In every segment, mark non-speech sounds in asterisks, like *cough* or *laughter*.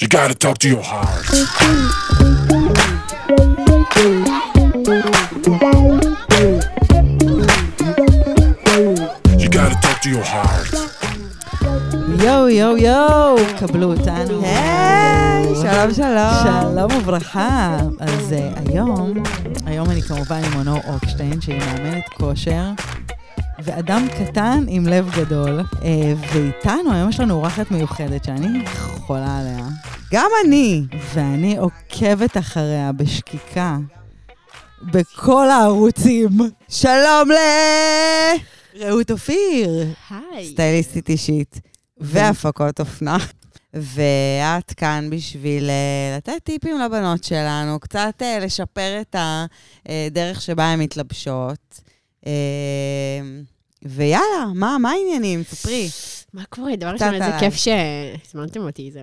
You gotta talk to your heart. You gotta talk to your heart. יואו, יואו, יואו, קבלו אותנו. היי, שלום שלום. שלום וברכה. אז אה, היום, היום אני כמובן עם מונור אוקשטיין, שהיא מאמנת כושר, ואדם קטן עם לב גדול. אה, ואיתנו, היום יש לנו אורחת מיוחדת שאני חולה עליה, גם אני. ואני עוקבת אחריה בשקיקה, בכל הערוצים. שלום ל... רעות אופיר. היי. סטייליסטית אישית והפקות אופנה. ואת כאן בשביל אה, לתת טיפים לבנות שלנו, קצת אה, לשפר את הדרך שבה הן מתלבשות. אה, ויאללה, מה, מה העניינים? ספרי. מה קורה? דבר ראשון, איזה. כיף שהזמנתם אותי, זה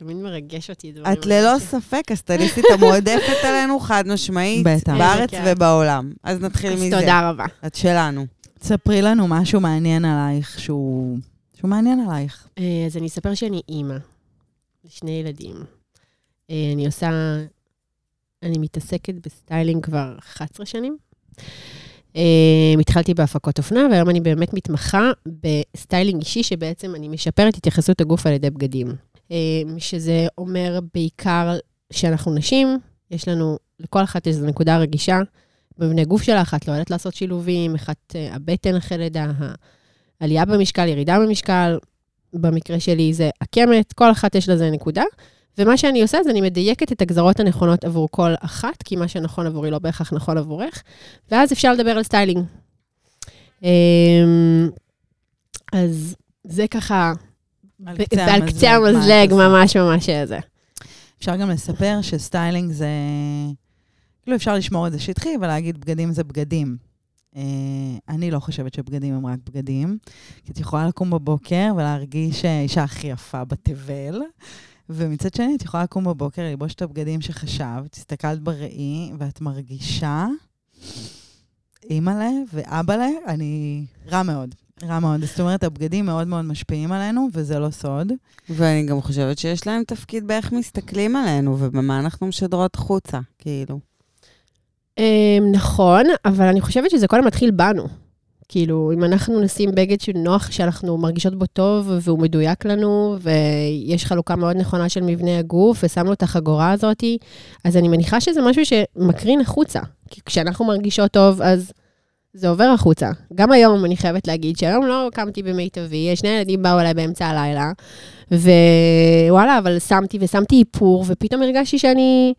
תמיד מרגש אותי. דברים את ללא. ספק הסטייליסטית המועדפת עלינו, חד משמעית, בטח. בארץ כיף. ובעולם. אז נתחיל אז מזה. תודה רבה. את שלנו. תספרי לנו משהו מעניין עלייך, שהוא, שהוא מעניין עלייך. אה, אז אני אספר שאני אימא לשני ילדים. אה, אני עושה, אני מתעסקת בסטיילינג כבר 11 שנים. אה, התחלתי בהפקות אופנה, והיום אני באמת מתמחה בסטיילינג אישי, שבעצם אני משפרת התייחסות הגוף על ידי בגדים. אה, שזה אומר בעיקר שאנחנו נשים, יש לנו, לכל אחת איזו נקודה רגישה במבנה גוף שלה, אחת לא יודעת לעשות שילובים, אחת אה, הבטן אחרי לידה, העלייה במשקל, ירידה במשקל, במקרה שלי זה עקמת, כל אחת יש לזה נקודה. ומה שאני עושה זה אני מדייקת את הגזרות הנכונות עבור כל אחת, כי מה שנכון עבורי לא בהכרח נכון עבורך, ואז אפשר לדבר על סטיילינג. אמ, אז זה ככה, על קצה המזלג. ממש ממש זה. אפשר גם לספר שסטיילינג זה... כאילו אפשר לשמור את זה שטחי ולהגיד בגדים זה בגדים. אה, אני לא חושבת שבגדים הם רק בגדים, כי את יכולה לקום בבוקר ולהרגיש האישה הכי יפה בתבל, ומצד שני את יכולה לקום בבוקר, ללבוש את הבגדים שחשבת, הסתכלת בראי ואת מרגישה אימא'לה ואבא'לה, אני... רע מאוד, רע מאוד. זאת אומרת, הבגדים מאוד מאוד משפיעים עלינו, וזה לא סוד. ואני גם חושבת שיש להם תפקיד באיך מסתכלים עלינו ובמה אנחנו משדרות חוצה, כאילו. אמ, נכון, אבל אני חושבת שזה קודם מתחיל בנו. כאילו, אם אנחנו נשים בגד שהוא נוח, שאנחנו מרגישות בו טוב, והוא מדויק לנו, ויש חלוקה מאוד נכונה של מבנה הגוף, ושמנו את החגורה הזאת, אז אני מניחה שזה משהו שמקרין החוצה. כי כשאנחנו מרגישות טוב, אז זה עובר החוצה. גם היום אני חייבת להגיד שהיום לא קמתי במיטבי, שני ילדים באו אליי באמצע הלילה, ווואלה, אבל שמתי ושמתי איפור, ופתאום הרגשתי שאני...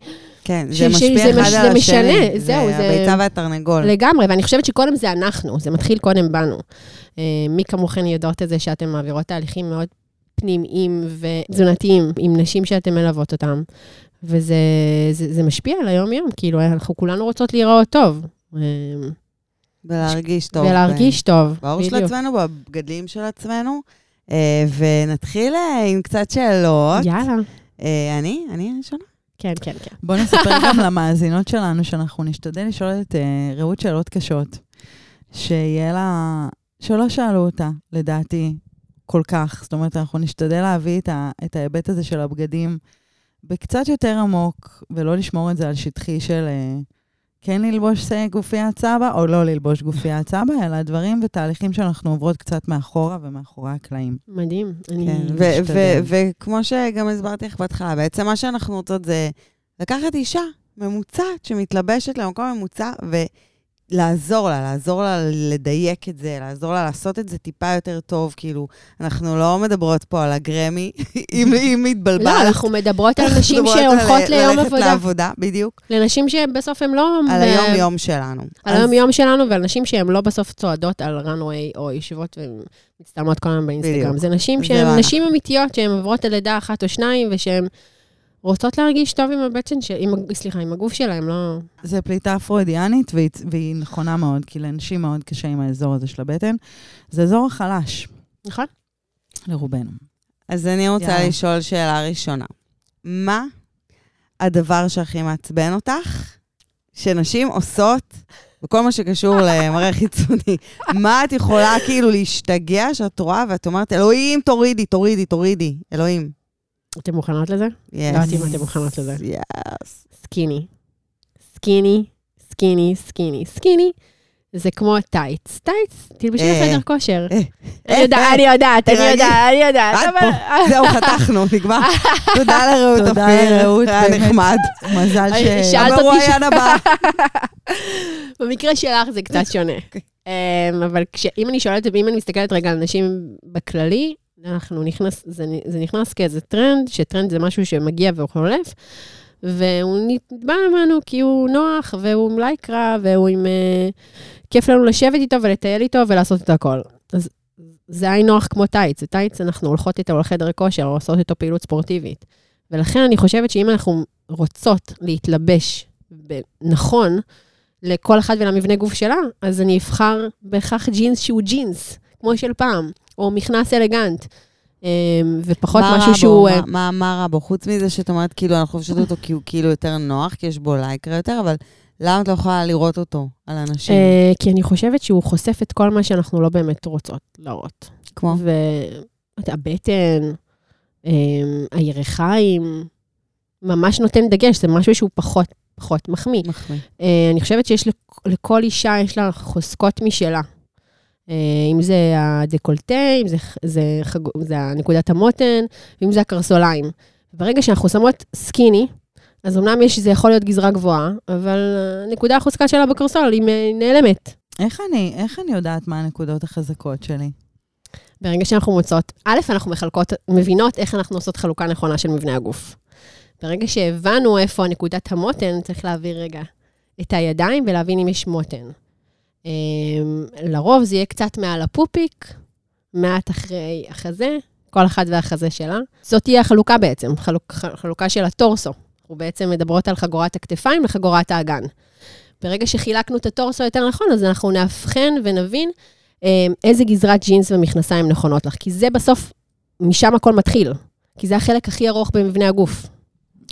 כן, ש- זה ש- משפיע זה אחד מש- על זה השני. משנה, זהו, זה- הביצה והתרנגול. לגמרי, ואני חושבת שקודם זה אנחנו, זה מתחיל קודם בנו. אה, מי כמוכן יודעות את זה שאתן מעבירות תהליכים מאוד פנימיים ותזונתיים עם נשים שאתן מלוות אותן, וזה זה, זה משפיע על היום-יום, כאילו, אנחנו כולנו רוצות להיראות טוב. אה, ולהרגיש טוב. ולהרגיש טוב, בעור של בדיוק. עצמנו, בבגדים של עצמנו. אה, ונתחיל אה, עם קצת שאלות. יאללה. אה, אני? אני הראשונה? כן, כן, כן. בואו נספר גם למאזינות שלנו שאנחנו נשתדל לשאול את uh, רעות שאלות קשות, שיהיה לה, שלא שאלו אותה, לדעתי, כל כך. זאת אומרת, אנחנו נשתדל להביא את, ה, את ההיבט הזה של הבגדים בקצת יותר עמוק, ולא לשמור את זה על שטחי של uh, כן ללבוש אה, גופיית סבא, או לא ללבוש גופיית סבא, *laughs* אלא דברים ותהליכים שאנחנו עוברות קצת מאחורה ומאחורי הקלעים. מדהים. אני... כן, ו-. ו- וכמו שגם הסברתי לך בהתחלה, בעצם מה שאנחנו רוצות זה לקחת אישה ממוצעת שמתלבשת למקום ממוצע ולעזור לה, לעזור לה לדייק את זה, לעזור לה לעשות את זה טיפה יותר טוב. כאילו, אנחנו לא מדברות פה על הגרמי, *laughs* אם אם התבלבלת. לא, אנחנו מדברות על נשים שהולכות ליום ללכת עבודה. לעבודה, בדיוק. לנשים שבסוף הן לא... על היום-יום שלנו. על היום-יום שלנו, ועל נשים שהן לא בסוף צועדות על runway, או יושבות ומצטלמות כל הזמן באינסטגרם. זה נשים שהן נשים אמיתיות, שהן עוברות על לידה אחת או שניים, ושהן רוצות להרגיש טוב עם הבטן, של- עם סליחה, עם הגוף שלהן, לא... זה פליטה פרוידיאנית, והיא, והיא נכונה מאוד, כי לנשים מאוד קשה עם האזור הזה של הבטן. זה אזור החלש, נכון? לרובנו. אז אני רוצה יאללה. לשאול שאלה ראשונה. מה הדבר שהכי מעצבן אותך, שנשים עושות בכל מה שקשור *laughs* למראה חיצוני? מה את יכולה כאילו להשתגע שאת רואה ואת אומרת, אלוהים, תורידי, תורידי, תורידי, אלוהים. אתם מוכנות לזה? Yes. לא יודעת אם אתם מוכנות לזה. יס. סקיני. סקיני, סקיני, סקיני. סקיני זה כמו טייץ. טייץ, תלבשי אה. לחדר כושר. אה. אני יודעת, אני יודעת, אני. יודעת, אני יודעת. זהו, חתכנו, *laughs* נגמר. תודה לרעות תודה אופיר. לרעות, היה. נחמד. מזל ש... אה, המרואיין הבא. *laughs* במקרה שלך זה קצת שונה. אמ, אבל אם אני שואלת, ואם אני מסתכלת רגע על נשים בכללי, אנחנו נכנס, זה, זה נכנס כאיזה טרנד, שטרנד זה משהו שמגיע וחולף, והוא נתבע ממנו כי הוא נוח, והוא עם לייקרה, והוא עם... אה, כיף לנו לשבת איתו ולטייל איתו ולעשות את הכל. אז זה היה נוח כמו טייץ. זה טייץ, אנחנו הולכות איתו לחדר כושר, או עושות איתו פעילות ספורטיבית. ולכן אני חושבת שאם אנחנו רוצות להתלבש נכון, לכל אחד ולמבנה גוף שלה, אז אני אבחר בהכרח ג'ינס שהוא ג'ינס, כמו של פעם, או מכנס אלגנט, אמ, ופחות מה משהו? שהוא... אה, מה- מה- מה רע בו? חוץ מזה שאת אומרת, כאילו, אנחנו חושבות אותו כי הוא כאילו יותר נוח, כי יש בו לייקרה יותר, אבל למה את לא יכולה לראות אותו על אנשים? אה, כי אני חושבת שהוא חושף את כל מה שאנחנו לא באמת רוצות להראות. כמו? והבטן, אמ, הירכיים, ממש נותן דגש, זה משהו שהוא פחות, פחות מחמיא. מחמיא. אה, אני חושבת שיש לכ- לכל אישה, יש לה חוזקות משלה. אה, אם זה הדקולטה, אם זה, זה, חג, זה נקודת המותן, ואם זה הקרסוליים. ברגע שאנחנו שמות סקיני, אז אמנם יש, זה יכול להיות גזרה גבוהה, אבל הנקודה החוזקה שלה בקרסול היא נעלמת. איך אני, איך אני יודעת מה הנקודות החזקות שלי? ברגע שאנחנו מוצאות, א', אנחנו מחלקות, מבינות איך אנחנו עושות חלוקה נכונה של מבנה הגוף. ברגע שהבנו איפה נקודת המותן, צריך להעביר רגע את הידיים ולהבין אם יש מותן. אמ, לרוב זה יהיה קצת מעל הפופיק, מעט אחרי החזה, כל אחד והחזה שלה. זאת תהיה החלוקה בעצם, חלוק, חלוקה של הטורסו. אנחנו בעצם מדברות על חגורת הכתפיים לחגורת האגן. ברגע שחילקנו את הטורסו יותר נכון, אז אנחנו נאבחן ונבין אמ, איזה גזרת ג'ינס ומכנסיים נכונות לך, כי זה בסוף, משם הכל מתחיל. כי זה החלק הכי ארוך במבנה הגוף.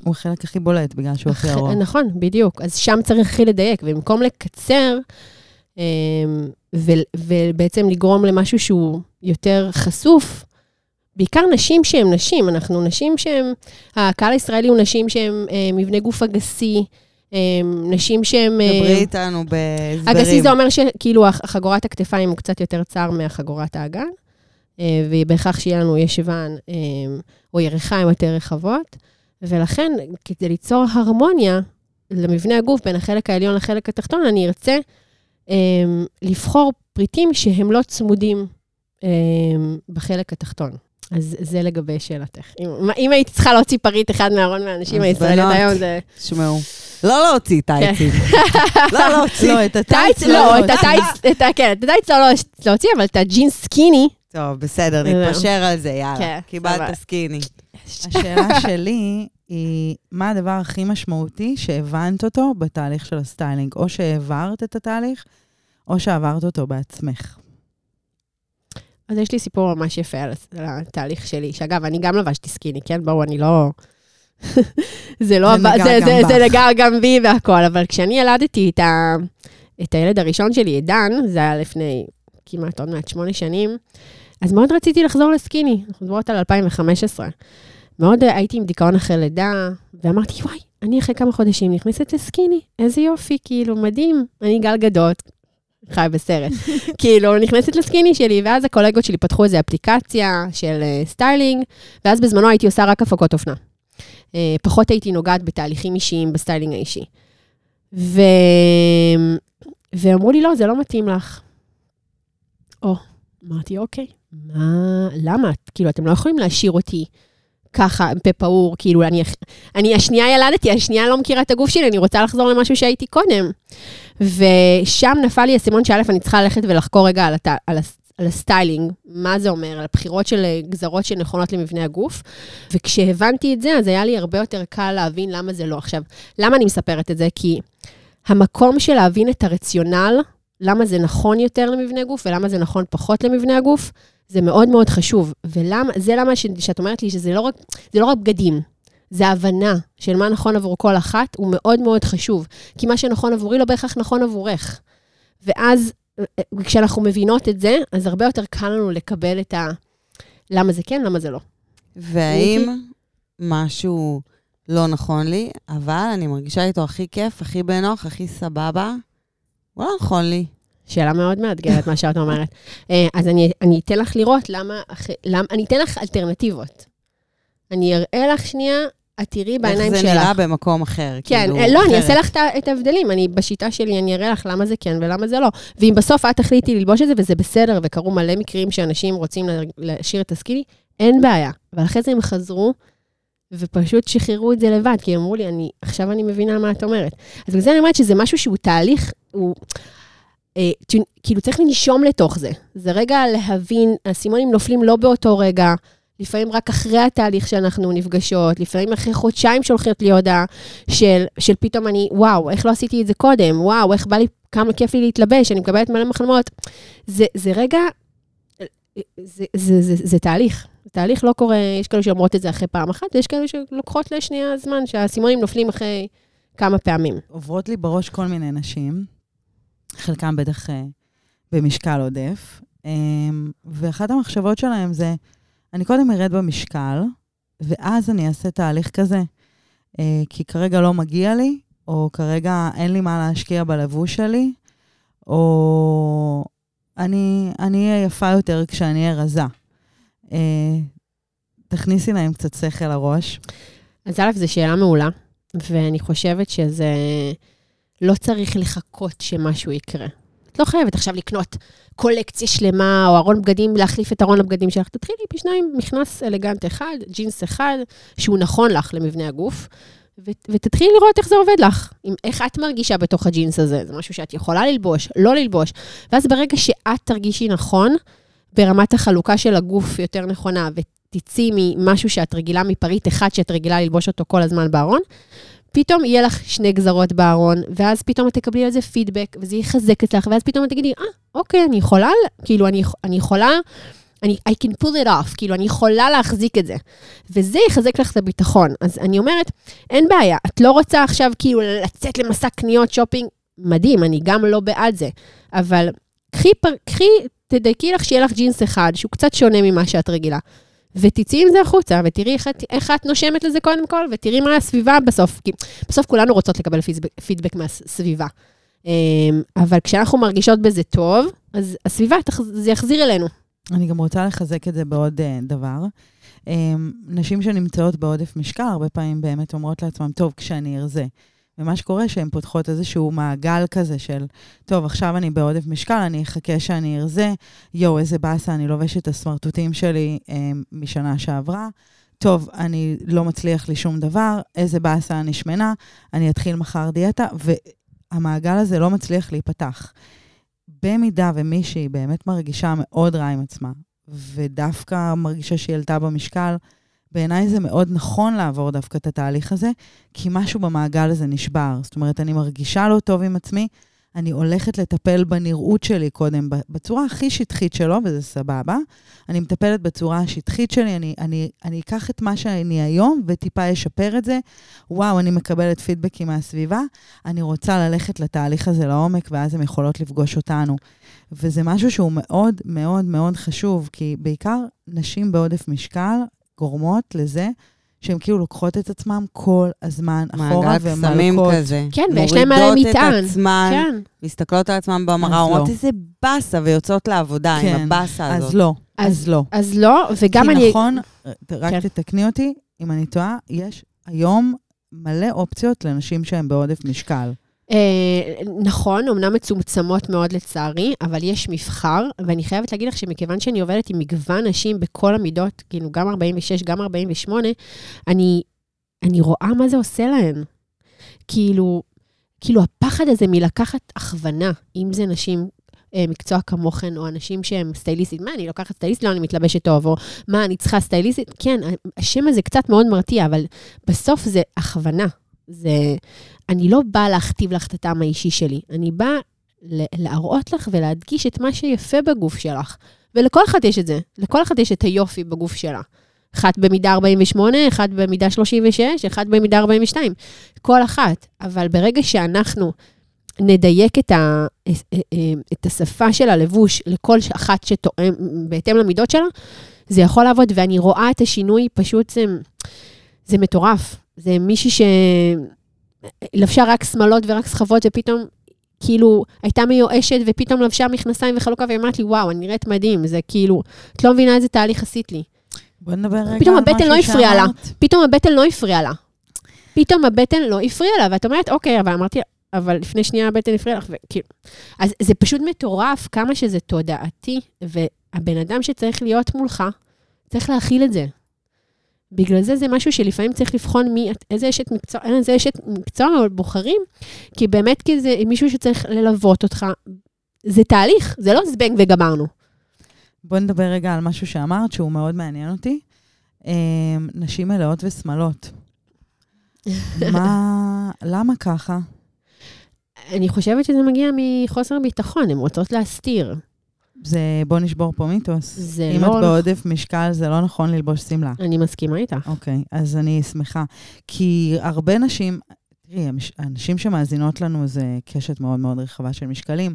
הוא החלק הכי בולט, בגלל שהוא הכי ארוך. נכון, בדיוק. אז שם צריך הכי לדייק, ובמקום לקצר, ובעצם לגרום למשהו שהוא יותר חשוף, בעיקר נשים שהן נשים, אנחנו נשים שהן, הקהל הישראלי הוא נשים שהן אה, מבנה גוף אגסי, אה, נשים שהן... אה, דברי איתנו בהסברים. אגסי זה אומר שכאילו חגורת הכתפיים הוא קצת יותר צר מהחגורת האגן, אה, ובהכרח שיהיה לנו ישבן או ירכיים יותר רחבות, ולכן כדי ליצור הרמוניה למבנה הגוף בין החלק העליון לחלק התחתון, אני ארצה לבחור פריטים שהם לא צמודים אה, בחלק התחתון. אז זה לגבי שאלתך. אם, אם היית צריכה להוציא פריט אחד מהארון הישראליות בנות. היום, זה... תשמעו, לא להוציא טייצים. *laughs* לא להוציא. לא, את טייץ, הטייץ לא, את הטייץ, את ה- כן, את הטייץ לא להוציא, אבל את הג'ינס סקיני, טוב, בסדר, זהו. נתפשר על זה, יאללה. כן, קיבלת. סקיני. השאלה שלי היא, מה הדבר הכי משמעותי שהבנת אותו בתהליך של הסטיילינג? או שהעברת את התהליך, או שעברת אותו בעצמך. אז יש לי סיפור ממש יפה על התהליך שלי, שאגב, אני גם לבשתי סקיני, כן? בואו, אני לא... *laughs* זה לא... זה זה- גם זה- נגע גם בי והכל, אבל כשאני ילדתי את ה- את הילד הראשון שלי, את דן, זה היה לפני כמעט עוד מעט שמונה שנים, אז מאוד רציתי לחזור לסקיני, אנחנו מדברות על 2015. מאוד אה, הייתי עם דיכאון אחרי לידה, ואמרתי, וואי, אני אחרי כמה חודשים נכנסת לסקיני, איזה יופי, כאילו, מדהים. אני גל גדות, חי בסרט. *laughs* כאילו, נכנסת לסקיני שלי, ואז הקולגות שלי פתחו איזו אפליקציה של אה, סטיילינג, ואז בזמנו הייתי עושה רק הפקות אופנה. אה, פחות הייתי נוגעת בתהליכים אישיים בסטיילינג האישי. ו... ואמרו לי, לא, זה לא מתאים לך. או, אמרתי, אוקיי, מה, למה? כאילו, אתם לא יכולים להשאיר אותי ככה, פה פעור, כאילו, אני, אני השנייה ילדתי, השנייה לא מכירה את הגוף שלי, אני רוצה לחזור למשהו שהייתי קודם. ושם נפל לי אסימון שא', אני צריכה ללכת ולחקור רגע על, הת... על. על הסטיילינג, מה זה אומר, על הבחירות של אה, גזרות שנכונות למבנה הגוף. וכשהבנתי את זה, אז היה לי הרבה יותר קל להבין למה זה לא. עכשיו, למה אני מספרת את זה? כי המקום של להבין את הרציונל, למה זה נכון יותר למבנה גוף ולמה זה נכון פחות למבנה הגוף, זה מאוד מאוד חשוב. ולמה, זה למה ש, שאת אומרת לי שזה לא רק, זה לא רק בגדים, זה הבנה של מה נכון עבור כל אחת, הוא מאוד מאוד חשוב. כי מה שנכון עבורי לא בהכרח נכון עבורך. ואז, אה, כשאנחנו מבינות את זה, אז הרבה יותר קל לנו לקבל את ה... למה זה כן, למה זה לא. והאם משהו לא נכון לי, אבל אני מרגישה איתו הכי כיף, הכי בנוח, הכי סבבה. הוא לא נכון לי. שאלה מאוד מאתגרת, מה שאת אומרת. אה, אז אני, אני אתן לך לראות למה, למה, אני אתן לך אלטרנטיבות. אני אראה לך שנייה, את תראי בעיניים איך שלך. זה נראה במקום אחר. כן, כאילו, אה, לא, אני אחרת. אעשה לך את ההבדלים. אני, בשיטה שלי, אני אראה לך למה זה כן ולמה זה לא. ואם בסוף את תחליטי ללבוש את זה, וזה בסדר, וקרו מלא מקרים שאנשים רוצים לה- להשאיר את הסקיני, אין בעיה. אבל אחרי זה הם חזרו, ופשוט שחררו את זה לבד, כי אמרו לי, אני, עכשיו אני מבינה מה את אומרת. אז בגלל זה אני אומרת שזה משהו שהוא תהליך, הוא... אה, כאילו, צריך לנשום לתוך זה. זה רגע להבין, האסימונים נופלים לא באותו רגע, לפעמים רק אחרי התהליך שאנחנו נפגשות, לפעמים אחרי חודשיים שולחת לי הודעה של, של פתאום אני, וואו, איך לא עשיתי את זה קודם? וואו, איך בא לי, כמה כיף לי להתלבש, אני מקבלת מלא מחלמות. זה, זה רגע, זה, זה, זה, זה תהליך. תהליך לא קורה, יש כאלו שאומרות את זה אחרי פעם אחת, ויש כאלו שלוקחות לשנייה זמן, שהאסימונים נופלים אחרי כמה פעמים. עוברות לי בראש כל מיני נשים, חלקם בטח אה, במשקל עודף, אה, ואחת המחשבות שלהם זה, אני קודם ארד במשקל, ואז אני אעשה תהליך כזה, אה, כי כרגע לא מגיע לי, או כרגע אין לי מה להשקיע בלבוש שלי, או אני אני אהיה יפה יותר כשאני אהיה רזה. אה, תכניסי להם קצת שכל לראש. אז א', זו שאלה מעולה, ואני חושבת שזה לא צריך לחכות שמשהו יקרה. את לא חייבת עכשיו לקנות קולקציה שלמה, או ארון בגדים, להחליף את ארון הבגדים שלך. תתחילי בשניים, מכנס אלגנט אחד, ג'ינס אחד, שהוא נכון לך למבנה הגוף, ו- ותתחילי לראות איך זה עובד לך. עם, איך את מרגישה בתוך הג'ינס הזה. זה משהו שאת יכולה ללבוש, לא ללבוש. ואז ברגע שאת תרגישי נכון, ברמת החלוקה של הגוף יותר נכונה, ותצאי ממשהו שאת רגילה מפריט אחד, שאת רגילה ללבוש אותו כל הזמן בארון, פתאום יהיה לך שני גזרות בארון, ואז פתאום את תקבלי על זה פידבק, וזה יחזק אצלך, ואז פתאום את תגידי, אה, אוקיי, אני יכולה, כאילו, אני, אני יכולה, אני, I can pull it off, כאילו, אני יכולה להחזיק את זה. וזה יחזק לך את הביטחון. אז אני אומרת, אין בעיה, את לא רוצה עכשיו כאילו לצאת למסע קניות, שופינג, מדהים, אני גם לא בעד זה, אבל קחי, קחי, תדייקי לך שיהיה לך ג'ינס אחד, שהוא קצת שונה ממה שאת רגילה. ותצאי עם זה החוצה, ותראי איך, איך את נושמת לזה קודם כל, ותראי מה הסביבה בסוף. כי בסוף כולנו רוצות לקבל פידבק, מהסביבה. אמ, אבל כשאנחנו מרגישות בזה טוב, אז הסביבה, זה יחזיר אלינו. אני גם רוצה לחזק את זה בעוד uh, דבר. Um, נשים שנמצאות בעודף משקל, הרבה פעמים באמת אומרות לעצמן, טוב, כשאני ארזה. ומה שקורה, שהן פותחות איזשהו מעגל כזה של, טוב, עכשיו אני בעודף משקל, אני אחכה שאני ארזה, יואו, איזה באסה, אני לובשת את הסמרטוטים שלי um, משנה שעברה. טוב, אני לא מצליח לי שום דבר, איזה באסה, אני שמנה, אני אתחיל מחר דיאטה, והמעגל הזה לא מצליח להיפתח. במידה ומישהי באמת מרגישה מאוד רע עם עצמה, ודווקא מרגישה שהיא עלתה במשקל, בעיניי זה מאוד נכון לעבור דווקא את התהליך הזה, כי משהו במעגל הזה נשבר. זאת אומרת, אני מרגישה לא טוב עם עצמי, אני הולכת לטפל בנראות שלי קודם, בצורה הכי שטחית שלו, וזה סבבה. אני מטפלת בצורה השטחית שלי, אני, אני, אני אקח את מה שאני היום וטיפה אשפר את זה. וואו, אני מקבלת פידבקים מהסביבה, אני רוצה ללכת לתהליך הזה לעומק, ואז הן יכולות לפגוש אותנו. וזה משהו שהוא מאוד מאוד מאוד חשוב, כי בעיקר נשים בעודף משקל גורמות לזה שהן כאילו לוקחות את עצמן כל הזמן אחורה מעגל קסמים ומלקות. כזה. כן, ויש להם עליהם מורידות מטען. את עצמן, כן. מסתכלות על עצמן במראה, אומרות לא. איזה באסה, ויוצאות לעבודה עם כן, הבאסה הזאת. אז לא, אז- אז לא. אז לא, וגם כי אני... נכון, רק כן. תתקני אותי, אם אני טועה, יש היום מלא אופציות לנשים שהן בעודף משקל. אה, נכון, אמנם מצומצמות מאוד לצערי, אבל יש מבחר, ואני חייבת להגיד לך שמכיוון שאני עובדת עם מגוון נשים בכל המידות, כאילו גם 46, גם 48, אני, אני רואה מה זה עושה להן. כאילו, כאילו הפחד הזה מלקחת הכוונה, אם זה נשים אה, מקצוע כמוכן, או אנשים שהם סטייליסטית, מה, אני לוקחת סטייליסט? לא, אני מתלבשת טוב, או מה, אני צריכה סטייליסטית? כן, השם הזה קצת מאוד מרתיע, אבל בסוף זה הכוונה. זה, אני לא באה להכתיב לך את הטעם האישי שלי, אני באה להראות לך ולהדגיש את מה שיפה בגוף שלך. ולכל אחת יש את זה, לכל אחת יש את היופי בגוף שלה. אחת במידה 48, אחת במידה 36, אחת במידה 42. כל אחת. אבל ברגע שאנחנו נדייק את, ה, את השפה של הלבוש לכל אחת שתואם, בהתאם למידות שלה, זה יכול לעבוד, ואני רואה את השינוי, פשוט זה, זה מטורף. זה מישהי שלבשה רק שמאלות ורק סחבות, ופתאום כאילו הייתה מיואשת, ופתאום לבשה מכנסיים וחלוקה, והיא אמרת לי, וואו, אני נראית מדהים. זה כאילו, את לא מבינה איזה תהליך עשית לי. בוא נדבר רגע פתאום על הבטן משהו לא הפריעה לה. שאמרת. פתאום הבטן לא הפריעה לה. פתאום הבטן לא הפריעה לה, ואת אומרת, אוקיי, אבל אמרתי, אבל לפני שנייה הבטן הפריעה לך, וכאילו... אז זה פשוט מטורף כמה שזה תודעתי, והבן אדם שצריך להיות מולך, צריך להכיל את זה. בגלל זה זה משהו שלפעמים צריך לבחון מי, איזה אשת מקצוע, איזה אשת מקצוע בוחרים, כי באמת כי זה מישהו שצריך ללוות אותך. זה תהליך, זה לא זבנג וגמרנו. בוא נדבר רגע על משהו שאמרת, שהוא מאוד מעניין אותי. אה, נשים מלאות ושמאלות. *laughs* מה, למה ככה? אני חושבת שזה מגיע מחוסר ביטחון, הן רוצות להסתיר. זה, בוא נשבור פה מיתוס. זה אם לא... את בעודף משקל, זה לא נכון ללבוש שמלה. אני מסכימה איתך. אוקיי, אז אני שמחה. כי הרבה נשים, תראי, הנשים שמאזינות לנו זה קשת מאוד מאוד רחבה של משקלים,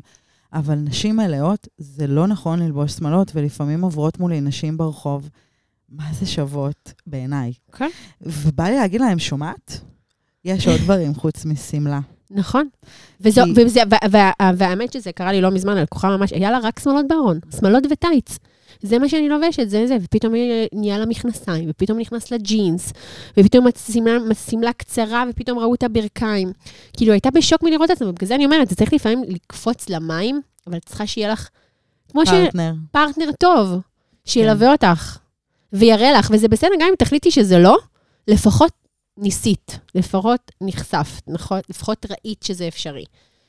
אבל נשים מלאות, זה לא נכון ללבוש שמאלות, ולפעמים עוברות מולי נשים ברחוב, מה זה שוות בעיניי. אוקיי. ובא לי להגיד להם, שומעת? יש עוד דברים חוץ משמלה. נכון. וזו, כי- וזה, וה, וה, והאמת שזה קרה לי לא מזמן, לקוחה ממש, היה לה רק שמאלות בארון, שמאלות וטייץ. זה מה שאני לובשת, זה זה, ופתאום היא נהיה לה מכנסיים, ופתאום נכנס לה ג'ינס, ופתאום השמלה- קצרה, ופתאום ראו את הברכיים. כאילו, הייתה בשוק מלראות את זה, ובגלל זה אני אומרת, זה צריך לפעמים לקפוץ למים, אבל צריכה שיהיה לך, כמו פרטנר. שפרטנר טוב, שילווה אותך, ויראה לך, וזה בסדר, גם אם תחליטי שזה לא, לפחות ניסית, לפחות נחשפת, נכון? לפחות ראית שזה אפשרי.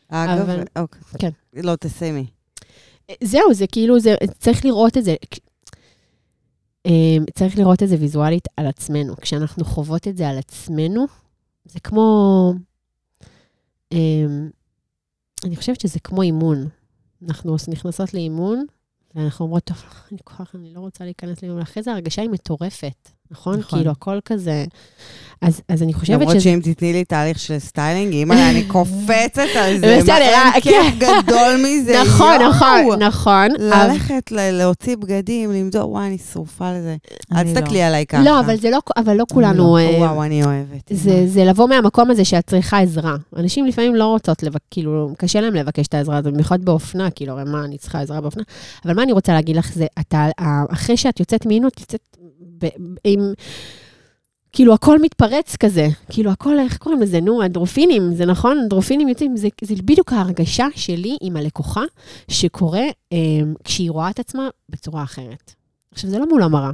אגב, אבל- אוקיי. כן. לא, תסיימי. זהו, זה כאילו, זה, צריך לראות את זה. אמ, צריך לראות את זה ויזואלית על עצמנו. כשאנחנו חוות את זה על עצמנו, זה כמו... אמ, אני חושבת שזה כמו אימון. אנחנו נכנסות לאימון, ואנחנו אומרות, טוב, אין לי כוח, אני לא רוצה להיכנס לאימון. אחרי זה ההרגשה היא מטורפת, נכון? נכון. כאילו, הכל כזה... אז, אז אני חושבת למרות שזה... שאם תתני לי תהליך של סטיילינג, אימא'לה, אני *laughs* קופצת על זה. בסדר, אה, כיף גדול מזה, *laughs* נכון. נכון, נכון. אבל- ללכת ל- להוציא בגדים, למדוד, וואי, אני שרופה לזה. אל אני לא. תסתכלי עליי ככה. לא, אבל זה לא, אבל לא כולנו... אה, וואו, אני אוהבת. זה, זה לבוא מהמקום הזה שאת צריכה עזרה. אנשים לפעמים לא רוצות, לבק, כאילו, קשה להם לבקש את העזרה הזאת, במיוחד באופנה, כאילו, הרי מה, אני צריכה עזרה באופנה? אבל מה אני רוצה להגיד לך, זה, אתה, אחרי שאת יוצאת מין, את יוצאת עם... כאילו, הכל מתפרץ כזה. כאילו, הכל, איך קוראים לזה? נו, אנדרופינים, זה נכון? אנדרופינים יוצאים, זה, זה בדיוק ההרגשה שלי עם הלקוחה, שקורה אה, כשהיא רואה את עצמה בצורה אחרת. עכשיו, זה לא מול המראה.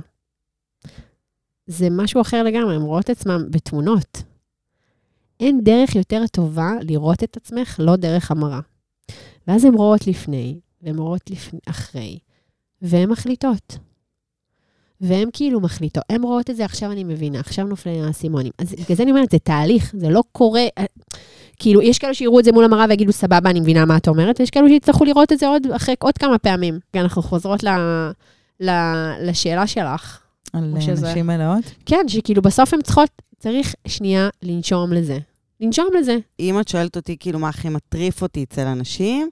זה משהו אחר לגמרי, הן רואות את עצמן בתמונות. אין דרך יותר טובה לראות את עצמך, לא דרך המראה. ואז הן רואות לפני, והן רואות לפני, אחרי, והן מחליטות. והן כאילו מחליטות, הן רואות את זה, עכשיו אני מבינה, עכשיו נופלים האסימונים. אז בגלל זה אני אומרת, זה תהליך, זה לא קורה, אה, כאילו, יש כאלה שיראו את זה מול המראה ויגידו, סבבה, אני מבינה מה את אומרת, ויש כאלה שיצטרכו לראות את זה עוד, אחרי עוד כמה פעמים. אנחנו חוזרות ל, ל, לשאלה שלך. על שזה- נשים מלאות? כן, שכאילו בסוף הן צריכות, צריך שנייה לנשום לזה. לנשום לזה. אם את שואלת אותי, כאילו, מה הכי מטריף אותי אצל אנשים,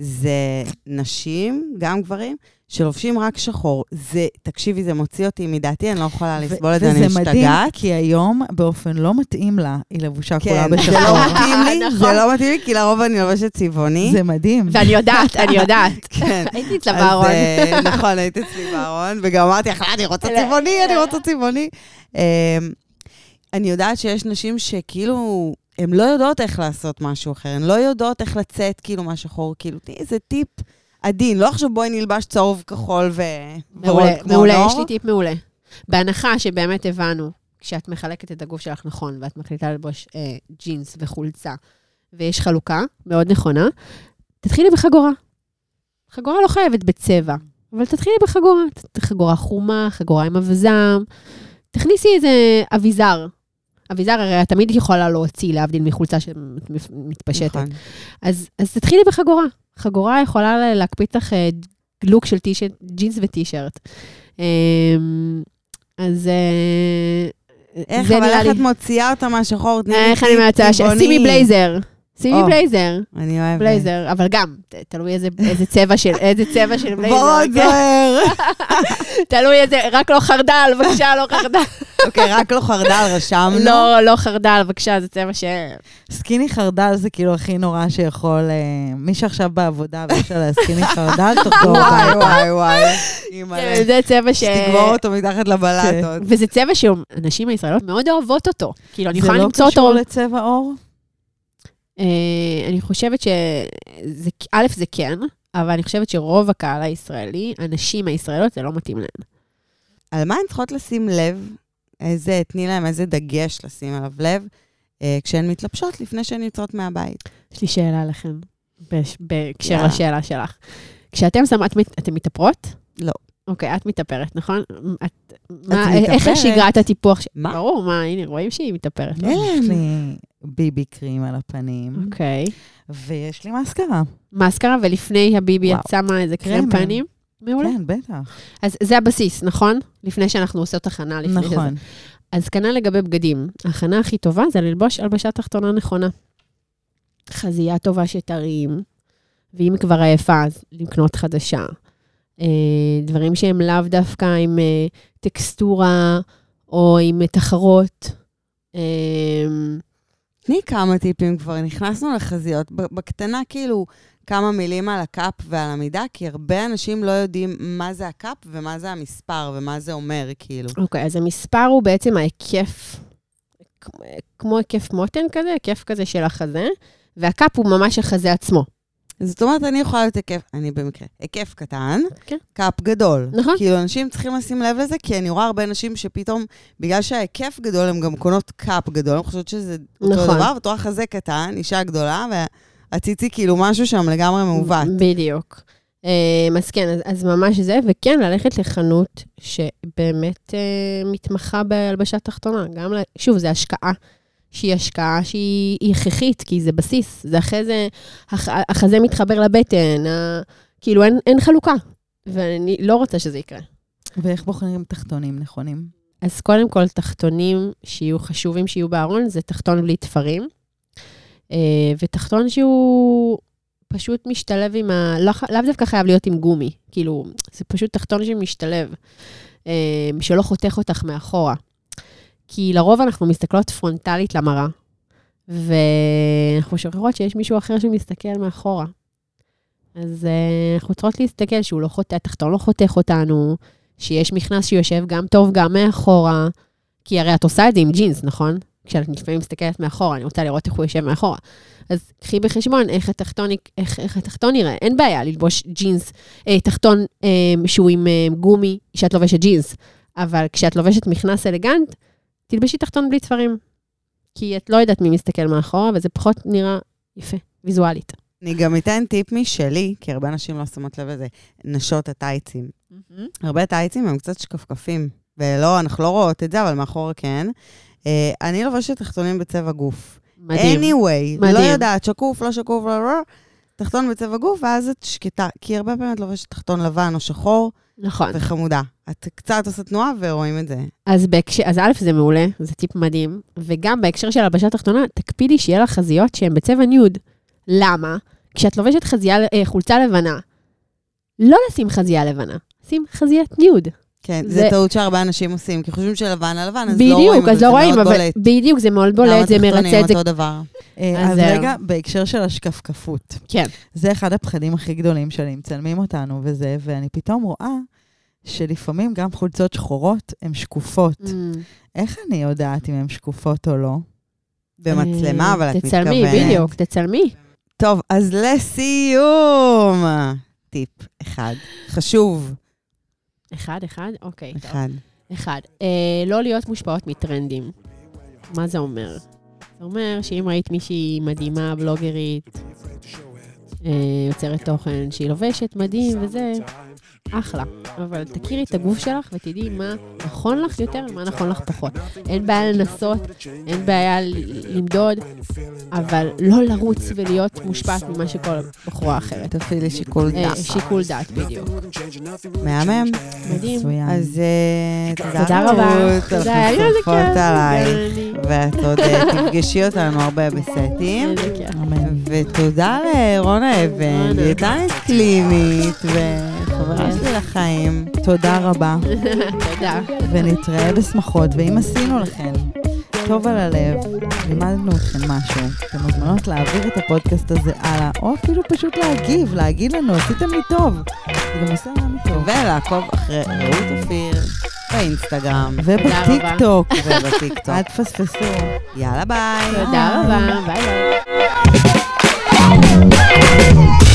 זה נשים, גם גברים, שלובשים רק שחור. זה, תקשיבי, זה מוציא אותי מדעתי, אני לא יכולה לסבול את זה, אני וזה מדהים, משתגעת. כי היום, באופן לא מתאים לה, היא לבושה כולה כן, זה בשחור. לא מתאים לי, נכון. זה לא מתאים לי, כי לרוב אני לובשת צבעוני. זה מדהים. ואני יודעת, אני יודעת. *laughs* כן. הייתי אצלה בארון. אה, נכון, היית אצלי בארון, וגם אמרתי לך, אני רוצה צבעוני, אני רוצה צבעוני. אמ, אני יודעת שיש נשים שכאילו, הן לא יודעות איך לעשות משהו אחר, הן לא יודעות איך לצאת כאילו מהשחור, כאילו, תני איזה טיפ עדין, לא עכשיו בואי נלבש צהוב כחול ו... מעולה, מעולה. יש לי טיפ מעולה. בהנחה שבאמת הבנו, כשאת מחלקת את הגוף שלך נכון, ואת מחליטה ללבוש אה, ג'ינס וחולצה, ויש חלוקה מאוד נכונה, תתחילי בחגורה. חגורה לא חייבת בצבע, אבל תתחילי בחגורה. חגורה חומה, חגורה עם אבזם. תכניסי איזה אביזר. אביזר הרי תמיד יכולה להוציא, להבדיל מחולצה שמתפשטת. נכון. אז, אז תתחילי בחגורה. חגורה יכולה לה- להקפיץ לך אה, לוק של טישרט, ג'ינס וטישרט. אמ, אז אה, איך, אבל איך לי- את מוציאה אותה מהשחור? איך אני מהצעה? שימי בלייזר. שימי. בלייזר, אני אוהבת. בלייזר, אבל גם, תלוי איזה צבע של, איזה צבע של בלייזר. ורוד כן? זוהר. *laughs* תלוי איזה, רק לא חרדל, בבקשה, לא חרדל. *laughs* אוקיי, רק לא חרדל, רשמנו. לא, לא חרדל, בבקשה, זה צבע ש... סקיני חרדל זה כאילו הכי נורא שיכול... אה, מי שעכשיו בעבודה ויש עליה סקיני חרדל, *laughs* תחזור וואי. וואי, וואי. כן. זה צבע ש... שתגמור אותו מתחת לבלטות. וזה צבע שהנשים הישראליות מאוד אוהבות אותו. כאילו, אני זה יכולה לא למצוא קשור אותו... לצבע עור? אה, אני חושבת שזה, א', זה כן, אבל אני חושבת שרוב הקהל הישראלי, הנשים הישראליות, זה לא מתאים להן. על מה הן צריכות לשים לב? איזה, תני להם איזה דגש לשים עליו לב, אה, כשהן מתלבשות לפני שהן יוצאות מהבית. יש לי שאלה לכם, בהקשר יאללה. לשאלה שלך. כשאתם שמת, אתן מתאפרות? לא. אוקיי, את מתאפרת, נכון? את, מה, מתאפרת? איך שגרת הטיפוח? מה? ברור, מה, הנה, רואים שהיא מתאפרת. כן. יש לי ביבי קרים על הפנים, אוקיי. ויש לי מאסקרה. מאסקרה, ולפני הביבי. את שמה איזה קרם. פנים? מעולה. כן, בטח. אז זה הבסיס, נכון? לפני שאנחנו עושות הכנה לפני שזה. נכון. אז כנ"ל לגבי בגדים. ההכנה הכי טובה זה ללבוש הלבשה תחתונה נכונה. חזייה טובה שתרים, ואם כבר עייפה, אז לקנות חדשה. אה, דברים שהם לאו דווקא עם אה, טקסטורה או עם תחרות. תני כמה טיפים כבר, נכנסנו לחזיות. בקטנה, כאילו, כמה מילים על ה cup ועל המידה, כי הרבה אנשים לא יודעים מה זה ה cup ומה זה המספר ומה זה אומר, כאילו. אוקיי, אז המספר הוא בעצם ההיקף, כמו היקף מותן כזה, היקף כזה של החזה, וה cup הוא ממש החזה עצמו. זאת אומרת, אני יכולה להיות היקף, אני במקרה, היקף קטן, כן. cup גדול. נכון. כאילו, אנשים צריכים לשים לב לזה, כי אני רואה הרבה נשים שפתאום, בגלל שההיקף גדול, הן גם קונות cup גדול, אני חושבת שזה אותו נכון. דבר, ואת רואה חזה קטן, אישה גדולה, והציצי כאילו משהו שם לגמרי מעוות. בדיוק. אה, אז כן, אז, אז ממש זה, וכן, ללכת לחנות שבאמת אה, מתמחה בהלבשה תחתונה. גם, שוב, זו השקעה שהיא השקעה שהיא היא הכרחית, כי זה בסיס. זה אחרי זה, הח, החזה מתחבר לבטן, ה, כאילו אין, אין חלוקה. ואני לא רוצה שזה יקרה. ואיך בוחרים תחתונים נכונים? אז קודם כל, תחתונים שיהיו חשובים שיהיו בארון, זה תחתון בלי תפרים. אה, ותחתון שהוא פשוט משתלב עם ה... לא, לאו דווקא חייב להיות עם גומי, כאילו, זה פשוט תחתון שמשתלב, אה, שלא חותך אותך מאחורה. כי לרוב אנחנו מסתכלות פרונטלית למראה, ואנחנו שוכחות שיש מישהו אחר שמסתכל מאחורה. אז אה, אנחנו צריכות להסתכל שהוא לא חותך, התחתון לא חותך אותנו, שיש מכנס שיושב גם טוב, גם מאחורה, כי הרי את עושה את זה עם ג'ינס, נכון? כשאת לפעמים מסתכלת מאחורה, אני רוצה לראות איך הוא יושב מאחורה. אז קחי בחשבון איך התחתון, איך, איך התחתון נראה. אין בעיה ללבוש ג'ינס, אה, תחתון אה, שהוא עם אה, גומי, שאת לובשת ג'ינס. אבל כשאת לובשת מכנס אלגנט, תלבשי תחתון בלי צפרים. כי את לא יודעת מי מסתכל מאחורה, וזה פחות נראה יפה, ויזואלית. אני גם אתן טיפ משלי, כי הרבה אנשים לא שמות לב לזה, נשות הטייצים. הרבה טייצים הם קצת שקפקפים, ולא, אנחנו לא רואות את זה, אבל מאחורה כן. אה, אני לובשת תחתונים בצבע גוף. מדהים. anyway, מדהים. לא יודעת, שקוף, לא שקוף, לא, לא, תחתון בצבע גוף, ואז את שקטה. כי הרבה פעמים את לובשת תחתון לבן או שחור, נכון. וחמודה. את קצת עושה תנועה ורואים את זה. אז, בהקשר, אז א', זה מעולה, זה טיפ מדהים, וגם בהקשר של הלבשה תחתונה, תקפידי שיהיה לך חזיות שהן בצבע ניוד. למה? כשאת לובשת חזייה, אה, חולצה לבנה, לא לשים חזייה לבנה, שים חזיית ניוד. כן, זה- זה טעות שהרבה אנשים עושים, כי חושבים שלבן על לבן, אז לא רואים בדיוק, את אז זה, לא רואים, אבל בולט. בדיוק, זה מאוד בולט, זה מרצה את זה. אותו דבר. אה, אז אז. רגע, בהקשר של השקפקפות. כן. זה אחד הפחדים הכי גדולים שלי, מצלמים אותנו וזה, ואני פתאום רואה שלפעמים גם חולצות שחורות הן שקופות. Mm. אה, איך אני יודעת אם הן שקופות או לא? במצלמה, אה, אבל את מתכוונת. תצלמי, בדיוק, תצלמי. טוב, אז לסיום, טיפ אחד, חשוב, אחד, אחד, אוקיי. טוב. אחד. אחד, אה, לא להיות מושפעות מטרנדים. מה זה אומר? זה אומר שאם ראית מישהי מדהימה, בלוגרית, אה, יוצרת תוכן, שהיא לובשת מדהים וזה, אחלה. אבל תכירי את הגוף שלך ותדעי מה נכון לך יותר ומה נכון לך פחות. אין בעיה לנסות, אין בעיה למדוד, אבל לא לרוץ ולהיות מושפעת ממה שכל בחורה אחרת. תפעילי שיקול אה, דעת. שיקול דעת, בדיוק. מהמם. מדהים. אז אה, תודה רבה. תודה, היה לי איזה החשופות כיף. עליי. יאללה. ואת עוד אה, תפגשי אותנו הרבה בסטים. ותודה לרונה אבן. דיאטנית קלינית וחברה שלי לחיים. תודה רבה, תודה. ונתראה בשמחות, ואם עשינו לכם טוב על הלב, לימדנו אתכם משהו, אתם מוזמנות להעביר את הפודקאסט הזה הלאה, או אפילו פשוט להגיב, להגיד לנו, עשיתם לי טוב. זה גם עושה לנו טוב. ולעקוב אחרי רעות אופיר באינסטגרם ובטיקטוק, ובטיקטוק. אל תפספסו. יאללה ביי. תודה רבה. ביי ביי.